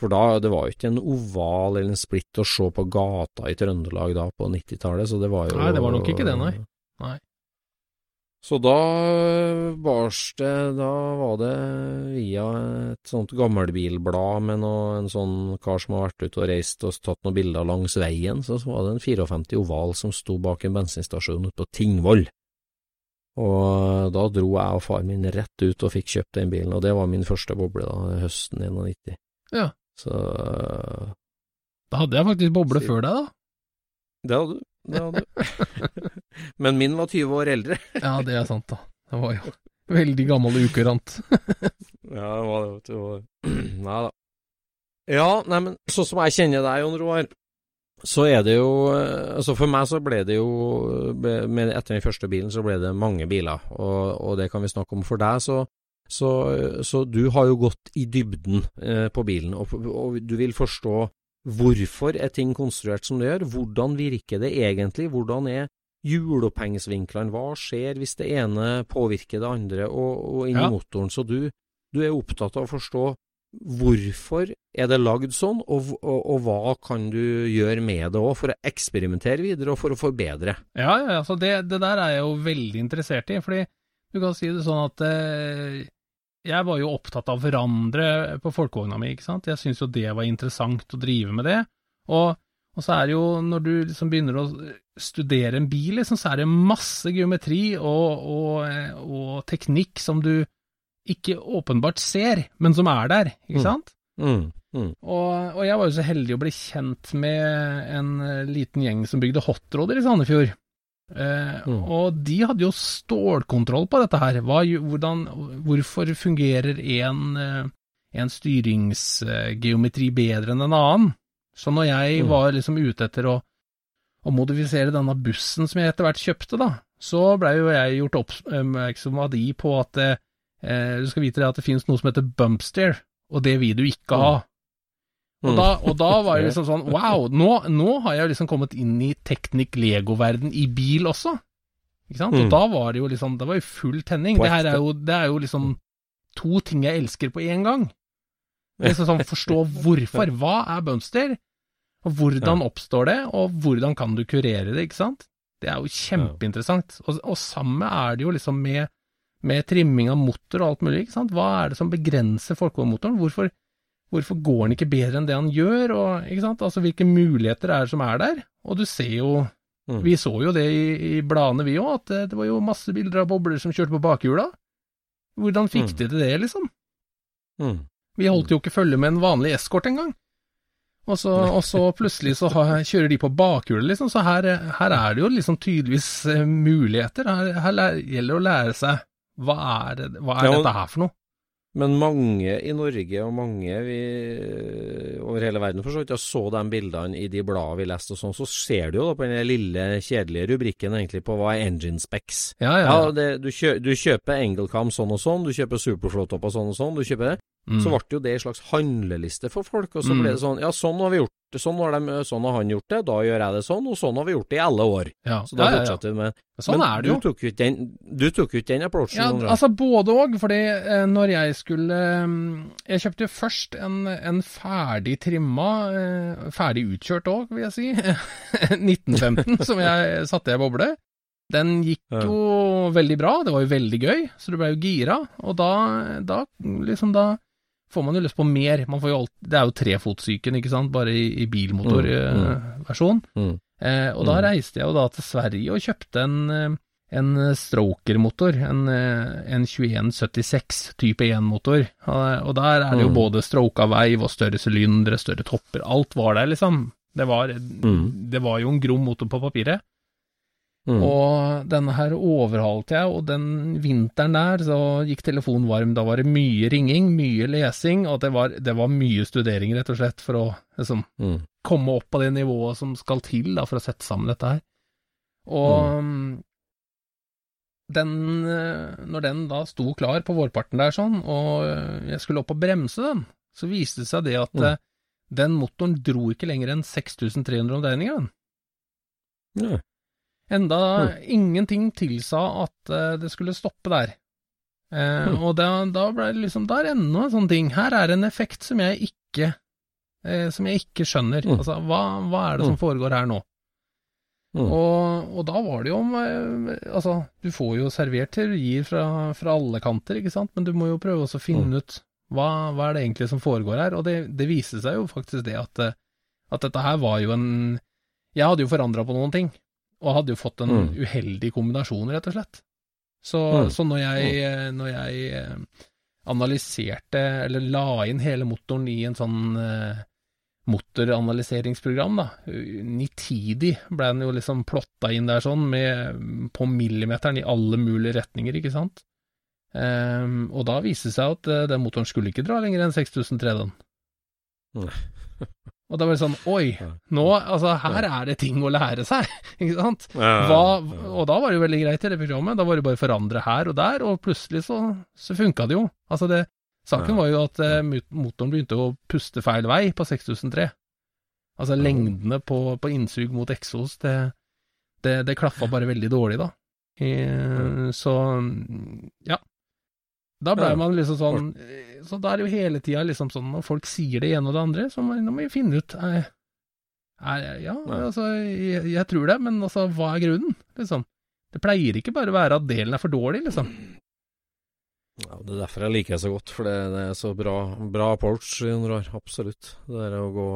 For da, det var jo ikke en oval eller en splitt å se på gata i Trøndelag da på 90-tallet, så det var jo Nei, det var nok ikke det, nei. Nei. Så da bars det Da var det via et sånt gammelbilblad med noe, en sånn kar som har vært ute og reist og tatt noen bilder langs veien, så var det en 54 oval som sto bak en bensinstasjon ute på Tingvoll. Og da dro jeg og far min rett ut og fikk kjøpt den bilen, og det var min første boble da, høsten 91. Ja. Så Da hadde jeg faktisk boble før deg, da. Det hadde du. Men min var 20 år eldre. Ja, det er sant, da. Det var jo veldig gammel ukurant. Ja, det var det, vet du. Nei da. Ja, nei, men sånn som jeg kjenner deg, Jon Roar, så er det jo eh, Altså for meg så ble det jo med, Etter den første bilen så ble det mange biler, og, og det kan vi snakke om. For deg så så, så du har jo gått i dybden eh, på bilen, og, og du vil forstå hvorfor er ting konstruert som det gjør, hvordan virker det egentlig, hvordan er hjulopphengsvinklene? hva skjer hvis det ene påvirker det andre og, og i Ja. motoren, så du, du er opptatt av å forstå hvorfor er det lagd sånn, og, og, og hva kan du gjøre med det òg, for å eksperimentere videre og for å forbedre. Ja, ja, altså det, det der er jeg jo veldig interessert i, fordi du kan si det sånn at eh, jeg var jo opptatt av å forandre på folkevogna mi, ikke sant. Jeg syntes jo det var interessant å drive med det. Og, og så er det jo, når du liksom begynner å studere en bil, liksom, så er det masse geometri og, og, og teknikk som du ikke åpenbart ser, men som er der, ikke Mm. sant? Mm, mm, Og, og jeg var jo så heldig å bli kjent med en liten gjeng som bygde hotroder i Sandefjord. Eh, Mm. Og de hadde jo stålkontroll på dette her. Hva, hvordan, hvorfor fungerer en, eh, en styringsgeometri bedre enn en annen? Så når jeg Mm. var liksom ute etter å, å modifisere denne bussen som jeg etter hvert kjøpte, da, så blei jo jeg gjort oppmerksom av de på at eh, du skal vite det at det finnes noe som heter bumpster, og det vil du ikke ha. Og Mm. da, og da var det liksom sånn Wow, nå, nå har jeg liksom kommet inn i teknikk-legoverden i bil også. Ikke sant? Mm. Og da var det jo liksom Det var jo full tenning. Det her er jo, det er jo liksom to ting jeg elsker på én gang. Liksom sånn forstå hvorfor. Hva er bønster? Og hvordan oppstår det, og hvordan kan du kurere det, ikke sant? Det er jo kjempeinteressant. Og, og samme er det jo liksom med, med trimming av motor og alt mulig, ikke sant. Hva er det som begrenser folkevognmotoren? Hvorfor, hvorfor går han ikke bedre enn det han gjør, og ikke sant. Altså hvilke muligheter er det som er der? Og du ser jo Mm. Vi så jo det i, i bladene vi òg, at det, det var jo masse bilder av bobler som kjørte på bakhjula. Hvordan fikk Mm. de til det, liksom? Mm. Vi holdt jo ikke følge med en vanlig eskort engang. Og så, og så plutselig så har, kjører de på bakhjulet, liksom. Så her, her er det jo liksom tydeligvis eh, muligheter. Her, her gjelder det å lære seg hva er, hva er Ja, og- dette her for noe? Men mange i Norge, og mange vi, over hele verden for så vidt, så de bildene i de bladene vi leste og sånn, så ser du jo da på den lille, kjedelige rubrikken egentlig på hva er engine specs. Ja, ja. Ja, ja. det, du, kjø, du kjøper Engelcam sånn og sånn, du kjøper Superflowtop og sånn og sånn, du kjøper det. Mm. Så ble jo det en slags handleliste for folk, og så Mm. ble det sånn, ja, sånn har vi gjort det, sånn har, de, sånn har han gjort det, da gjør jeg det sånn, og sånn har vi gjort det i alle år. ja. Så da ja, ja, ja. fortsetter vi med Sånn Men er det jo. Du tok jo ikke den, du tok jo den approachen. Ja, altså både òg, fordi eh, når jeg skulle eh, Jeg kjøpte først en, en ferdig trimma, eh, ferdig utkjørt òg, vil jeg si, 1915, som jeg satte i boble. Den gikk jo veldig bra, det var jo veldig gøy, så du ble jo gira, og da, da liksom da får man jo lyst på mer. Man får jo alt, det er jo trefotsyken, ikke sant, bare i, i Mm, bilmotorversjon. Mm. Eh, og da Mm. reiste jeg jo da til Sverige og kjøpte en, eh, en stroker-motor, en, eh, en 2176 type 1-motor. Og, og der er det jo Mm. både stroka veiv og større sylindere, større topper, alt var der, liksom. Det var, Mm. det var jo en grom motor på papiret. Mm. Og denne her overhalte jeg, og den vinteren der så gikk telefonen varm. Da var det mye ringing, mye lesing, og det var, det var mye studering, rett og slett, for å liksom Mm. komme opp på det nivået som skal til da, for å sette sammen dette her. Og mm, den, eh, når den da sto klar på vårparten der sånn, og eh, jeg skulle opp og bremse den, så viste det seg det at Mm. eh, den motoren dro ikke lenger enn 6300 omdreininger, den. Ja. Enda ingenting tilsa at eh, det skulle stoppe der. Eh, Mm. Og da, da ble det liksom, da er enda en sånn ting. Her er en effekt som jeg ikke, eh, som jeg ikke skjønner. Mm. Altså, hva, hva er det som foregår her nå? Mm. Og, og da var det jo om eh, Altså, du får jo servert teorier fra, fra alle kanter, ikke sant, men du må jo prøve å finne Mm. ut hva, hva er det egentlig som foregår her, og det, det viste seg jo faktisk det at, eh, at dette her var jo en Jeg hadde jo forandra på noen ting, og hadde jo fått en Mm. uheldig kombinasjon, rett og slett. Så, Mm. så når jeg, eh, når jeg eh, analyserte, eller la inn hele motoren i en sånn eh, motoranalyseringsprogram, da. Nitidig ble den jo liksom plotta inn der sånn, med, på millimeteren i alle mulige retninger, ikke sant. Um, og da viste det seg at eh, den motoren skulle ikke dra lenger enn 6003, den. Og da var det sånn, oi, nå, altså her er det ting å lære seg, ikke sant. Hva, og da var det jo veldig greit i det programmet, da var det bare å forandre her og der, og plutselig så, så funka det jo. Altså det, saken var jo at eh, motoren begynte å puste feil vei på 6003. Altså lengdene på, på innsug mot eksos, det, det, det klaffa bare veldig dårlig da. I, så, ja. Da ble man liksom sånn Så da er det jo hele tida liksom sånn, når folk sier det ene og det andre, så må, må vi finne ut er, er, Ja, Ja. altså, jeg, jeg tror det, men altså, hva er grunnen, liksom? Det pleier ikke bare å være at delen er for dårlig, liksom. Ja, det er derfor jeg liker det så godt, for det, det er så bra, bra approach. Absolutt. Det er å gå,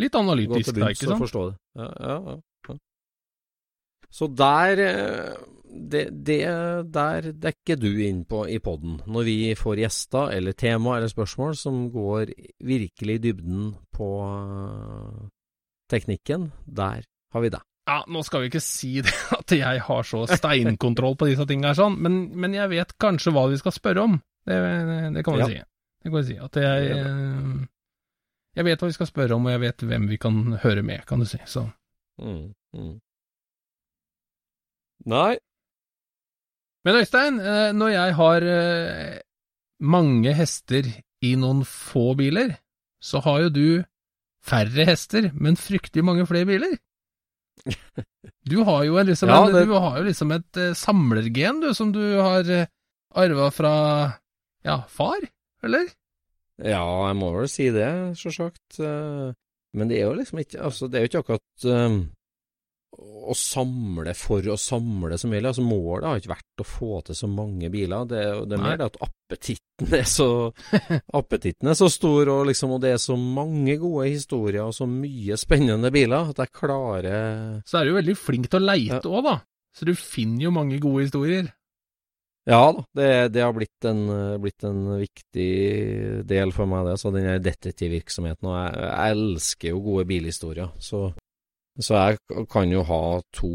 Litt gå analytisk, til da, ikke sant? forstå det. Ja, ja, ja. Så der eh, det, det der dekker du inn på i poden, når vi får gjester eller tema eller spørsmål som går virkelig i dybden på eh, teknikken. Der har vi det. Ja, nå skal vi ikke si det at jeg har så steinkontroll på disse tingene her, sånn, men, men jeg vet kanskje hva vi skal spørre om. Det, det kan vi Ja. si. Det kan vi si. At jeg eh, Jeg vet hva vi skal spørre om, og jeg vet hvem vi kan høre med, kan du si. Så Mm, mm. Nei, Men Øystein, eh, når jeg har eh, mange hester i noen få biler, så har jo du færre hester, men fryktelig mange flere biler. Du har jo, liksom, Ja, det- du har jo liksom et eh, samlergen, du, som du har uh, arva fra ja, far, eller? Ja, jeg må vel si det, sjølsagt. Men det er jo liksom ikke Altså, det er jo ikke akkurat å samle for å samle så mye. Altså, målet har ikke vært å få til så mange biler. Det, det er mer det at appetitten er så Appetitten er så stor, og liksom, og det er så mange gode historier og så mye spennende biler at jeg klarer Så er du jo veldig flink til å leite òg, da. Så du finner jo mange gode historier. Ja da, det, det har blitt en, blitt en viktig del for meg, det. Så den detektivvirksomheten. Og jeg, jeg elsker jo gode bilhistorier. Så, så jeg kan jo ha to,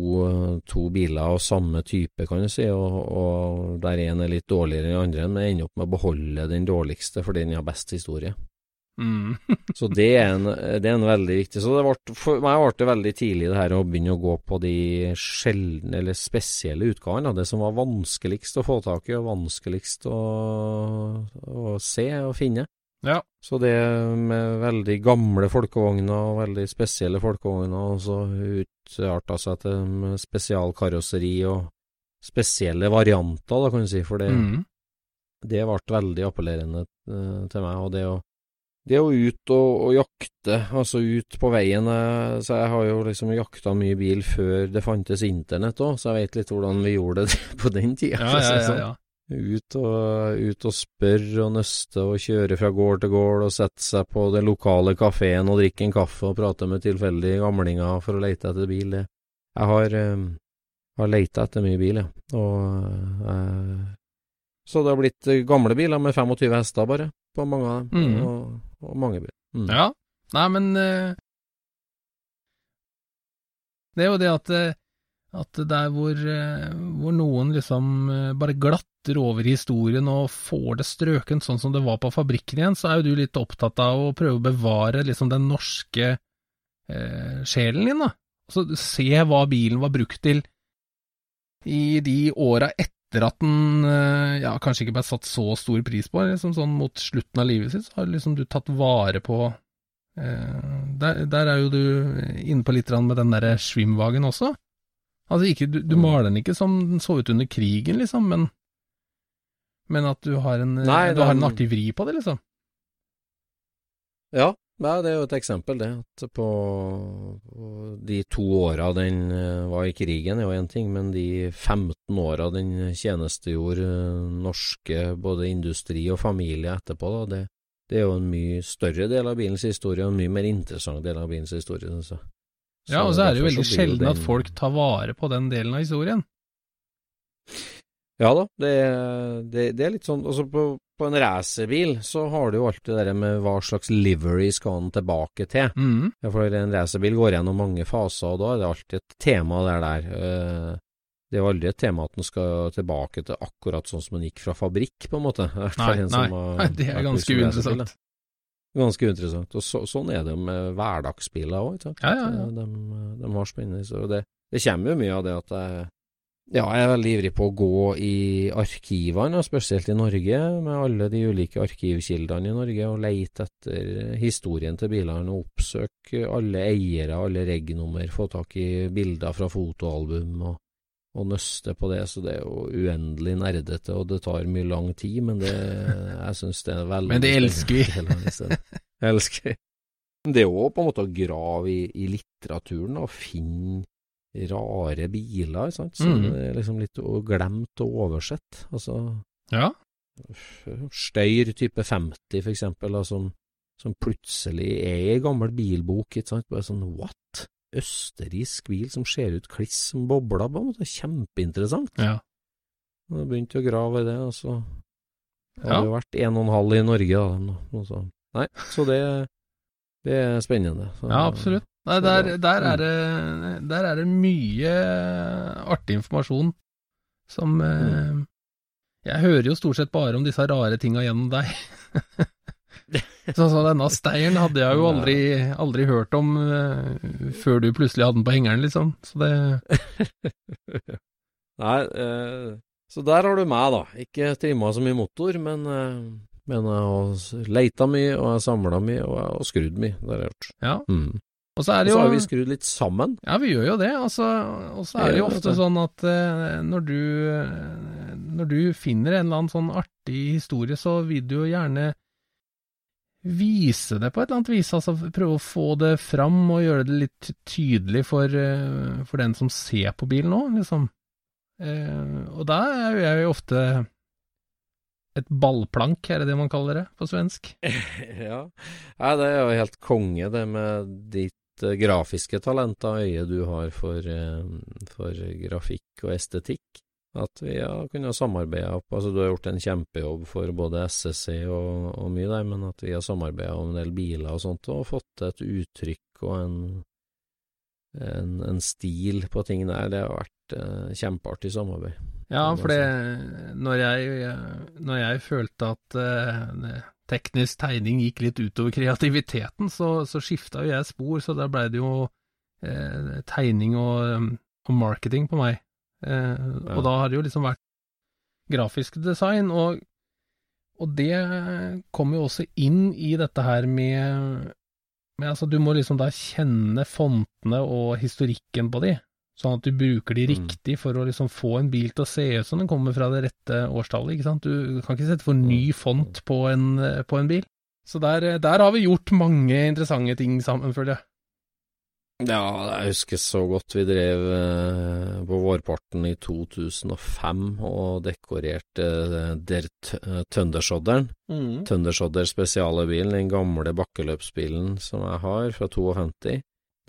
to biler av samme type, kan du si, og, og der én er litt dårligere enn den andre, men jeg ender opp med å beholde den dårligste fordi den har best historie. Mm. Så det er en, det er en veldig viktig Så det ble, for meg ble det veldig tidlig det her å begynne å gå på de sjeldne eller spesielle utgavene. Det som var vanskeligst å få tak i og vanskeligst å, å se og finne. Ja. Så det med veldig gamle folkevogner og veldig spesielle folkevogner, og så utarta seg til spesialkarosseri og spesielle varianter, da kan du si. For det, Mm. det ble veldig appellerende eh, til meg. Og det å, det å ut og, og jakte, altså ut på veien eh, Så jeg har jo liksom jakta mye bil før det fantes internett òg, så jeg vet litt hvordan vi gjorde det på den tida. Ja, ja, ja, sånn. ja. Ut og, ut og spørre og nøste og kjøre fra gård til gård og sette seg på den lokale kafeen og drikke en kaffe og prate med tilfeldige gamlinger for å lete etter bil. Det. Jeg har, eh, har leita etter mye bil, ja. Og, eh, så det har blitt eh, gamle biler med 25 hester bare, på mange av dem. Mm. Og, og mange biler. Mm. Ja. Nei, men eh, Det er jo det at, eh, at der hvor, eh, hvor noen liksom bare glatter over historien og får det strøkent sånn som det var på fabrikken igjen, så er jo du litt opptatt av å prøve å bevare liksom den norske eh, sjelen din, da. Så se hva bilen var brukt til i de åra etter at den eh, ja, kanskje ikke ble satt så stor pris på, liksom sånn mot slutten av livet sitt, så har liksom du tatt vare på eh, der, der er jo du inne på litt med den derre Schwimwagen også. Altså ikke, du, du Mm. maler den ikke som den så ut under krigen, liksom, men, men at du har en, Nei, du har en artig vri på det, liksom. Ja, ja, det er jo et eksempel, det. At på, de to åra den eh, var i krigen, er jo én ting, men de 15 åra den tjenestegjorde eh, norske både industri og familie etterpå, da, det, det er jo en mye større del av bilens historie, og en mye mer interessant del av bilens historie, syns jeg. Ja, og så er det jo veldig sjelden den... at folk tar vare på den delen av historien. Ja da, det, det, det er litt sånn Altså, på, på en racerbil så har du jo alltid det der med hva slags livery skal den tilbake til. Mm. Ja, for en racerbil går gjennom mange faser, og da er det alltid et tema der der. Eh, Det er jo aldri et tema at den skal tilbake til akkurat sånn som den gikk fra fabrikk, på en måte. Nei, en nei, har nei, det er ganske uinteressant. Ganske uinteressant. Og så, sånn er det med hverdagsbiler òg. Ja, ja, ja. De, de har spennende historier. Det, det kommer jo mye av det at jeg ja, jeg er veldig ivrig på å gå i arkivene, spesielt i Norge, med alle de ulike arkivkildene i Norge, og leite etter historien til bilene, og oppsøke alle eiere, alle regnummer, få tak i bilder fra fotoalbum, og, og nøste på det. Så det er jo uendelig nerdete, og det tar mye lang tid, men det, jeg syns det er veldig Men det elsker vi. elsker det er òg på en måte å grave i, i litteraturen og finne rare biler, sant. Så mm. er liksom litt glemt og oversett. Altså Ja. Støyr type 50 for eksempel, da, som, som plutselig er i gammel bilbok, ikke sant. Bare sånn what? Østerriksk bil som ser ut kliss som bobler, på en måte. Kjempeinteressant. ja. Jeg begynte å grave i det, og så har Ja. det vært en og en halv i Norge, da. så- Nei, så det, det er spennende. Så, Ja, absolutt. Nei, der, der, er det, der er det mye artig informasjon som eh, Jeg hører jo stort sett bare om disse rare tinga gjennom deg. Sånn som denne steiren hadde jeg jo aldri, aldri hørt om eh, før du plutselig hadde den på hengeren, liksom. Så det Nei, eh, så der har du meg, da. Ikke trimma så mye motor, men, eh, men jeg har leita mye, og jeg har samla mye, og jeg har skrudd mye. Det har jeg gjort. Ja. Mm. Og så er Og det så jo har vi skrudd litt sammen. Ja, vi gjør jo det. Altså, og så er det jo ofte sånn at eh, når du eh, når du finner en eller annen sånn artig historie, så vil du jo gjerne vise det på et eller annet vis. Altså prøve å få det fram og gjøre det litt tydelig for, eh, for den som ser på bilen òg, liksom. Og da er jeg jo ofte et ballplank, er det det man kaller det på svensk? ja. Nei, det er jo helt konge, det med uh, grafiske talent av øyet du har for, uh, for, grafikk og estetikk. At vi har kunnet samarbeide opp Altså, du har gjort en kjempejobb for både SSC og, og mye der, men at vi har samarbeida om en del biler og sånt, og fått et uttrykk og en, en, en stil på ting der. Det har vært eh, kjempeartig samarbeid. Ja, for det Når jeg, når jeg følte at uh, teknisk tegning gikk litt utover kreativiteten, så, så skifta jo jeg spor, så der blei det jo eh, tegning og, og, marketing på meg. Eh, ja. Og da har det jo liksom vært grafisk design, og, og det kommer jo også inn i dette her med, med Altså, du må liksom da kjenne fontene og historikken på de. Sånn at du bruker de mm. riktig for å liksom få en bil til å se ut som den kommer fra det rette årstallet. ikke sant? Du kan ikke sette for ny mm. font på en, på en bil. Så der, der, har vi gjort mange interessante ting sammen, føler jeg. Ja, jeg husker så godt vi drev eh, på vårparten i 2005 og dekorerte eh, Der Tøndershodderen. Mm. Tøndershodder spesialbilen, den gamle bakkeløpsbilen som jeg har, fra 52.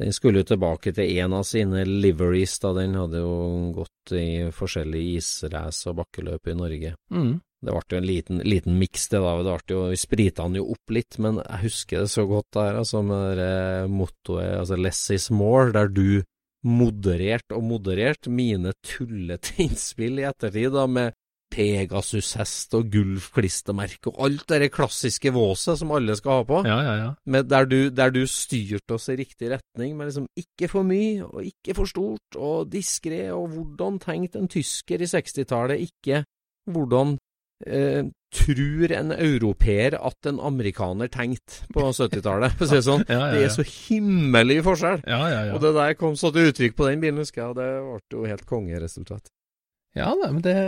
Den skulle jo tilbake til en av sine liveries, da den hadde jo gått i forskjellige israce og bakkeløp i Norge. Mm. Det ble jo en liten, liten miks, det da. Det ble jo, vi sprita den jo opp litt, men jeg husker det så godt der, altså med det mottoet altså 'less is more', der du moderert og moderert mine tullete innspill i ettertid, da, med Pegasus-hest og Gulf-klistremerke og alt det klassiske våset som alle skal ha på. Ja, ja, ja. Der, du, der, du, styrte oss i riktig retning, med liksom ikke for mye og ikke for stort og diskré, og hvordan tenkte en tysker i 60-tallet, ikke hvordan eh, tror en europeer at en amerikaner tenkte på 70-tallet, for å si det sånn. Ja, ja, ja. Det er så himmelig forskjell. Og det der kom så til uttrykk på den bilen, husker jeg, og det ble jo helt kongeresultat. Ja, det, det,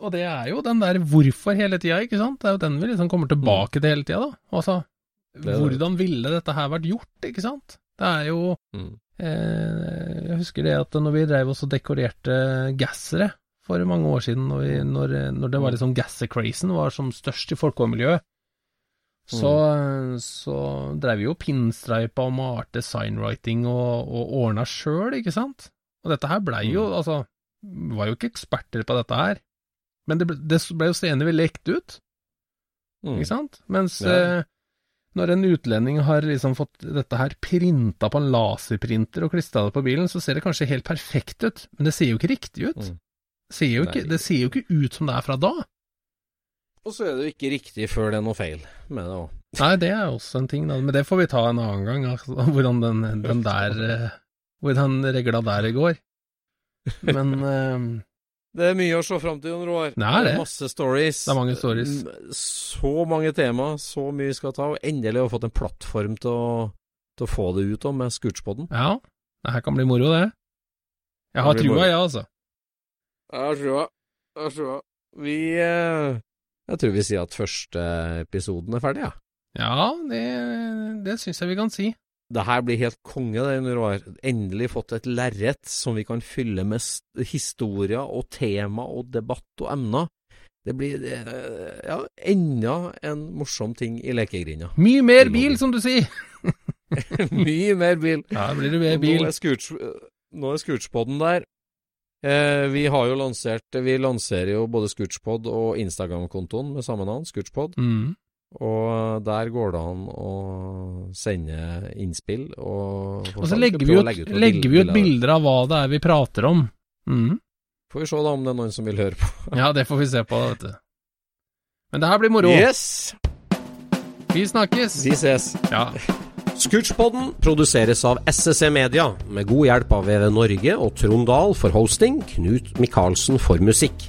og det er jo den der hvorfor hele tida, ikke sant? Det er jo den vi liksom kommer tilbake mm. til hele tida, da. Altså, hvordan ville dette her vært gjort, ikke sant? Det er jo mm. eh, Jeg husker det at når vi drev oss og dekorerte gassere for mange år siden, når, vi, når, når det var liksom gasser-crazen var som størst i folkemiljøet, så, mm. så drev vi jo pinstripa og malte signwriting og, og ordna sjøl, ikke sant? Og dette her blei jo, mm. altså var jo ikke eksperter på dette her. Men det ble, det ble jo senere lekt ut, mm. ikke sant? Mens ja. eh, når en utlending har liksom fått dette her printa på en laserprinter og klistra det på bilen, så ser det kanskje helt perfekt ut, men det ser jo ikke riktig ut. Mm. Ser ikke, det ser jo ikke ut som det er fra da. Og så er det jo ikke riktig før det er noe feil med det òg. Nei, det er også en ting, da. men det får vi ta en annen gang, altså, hvordan den, den der eh, Hvordan regla der går. Men uh, Det er mye å se fram til, Jon Roar. Det er det. Masse stories. Det er mange stories. Så mange tema, så mye vi skal ta, og endelig har vi fått en plattform til å, til å få det ut om med Scootspoden. Ja, det her kan bli moro, det. Jeg har trua, jeg, ja, altså. Jeg har trua. Jeg har trua. Vi eh, Jeg tror vi sier at første episoden er ferdig, ja. Ja, det, det syns jeg vi kan si. Det her blir helt konge, det, når du har endelig fått et lerret som vi kan fylle med historier og tema og debatt og emner. Det blir ja, enda en morsom ting i lekegrinda. Mye mer bil, som du sier! Mye mer bil. Ja, blir det mer bil. Nå er Scootspoden der. Eh, vi har jo lansert Vi lanserer jo både Scootspod og Instagram-kontoen med samme navn, Scootspod. Mm. Og der går det an å sende innspill. Og, og så legger vi, ut, ut, legger vi ut bilder av hva det er vi prater om. Mm. Får vi se da om det er noen som vil høre på. ja, det får vi se på, vet du. Men det her blir moro. Yes! Vi snakkes. Vi ses. Ja. Scootchpoden produseres av SSC Media, med god hjelp av VV Norge og Trond Dahl for hosting, Knut Micaelsen for musikk.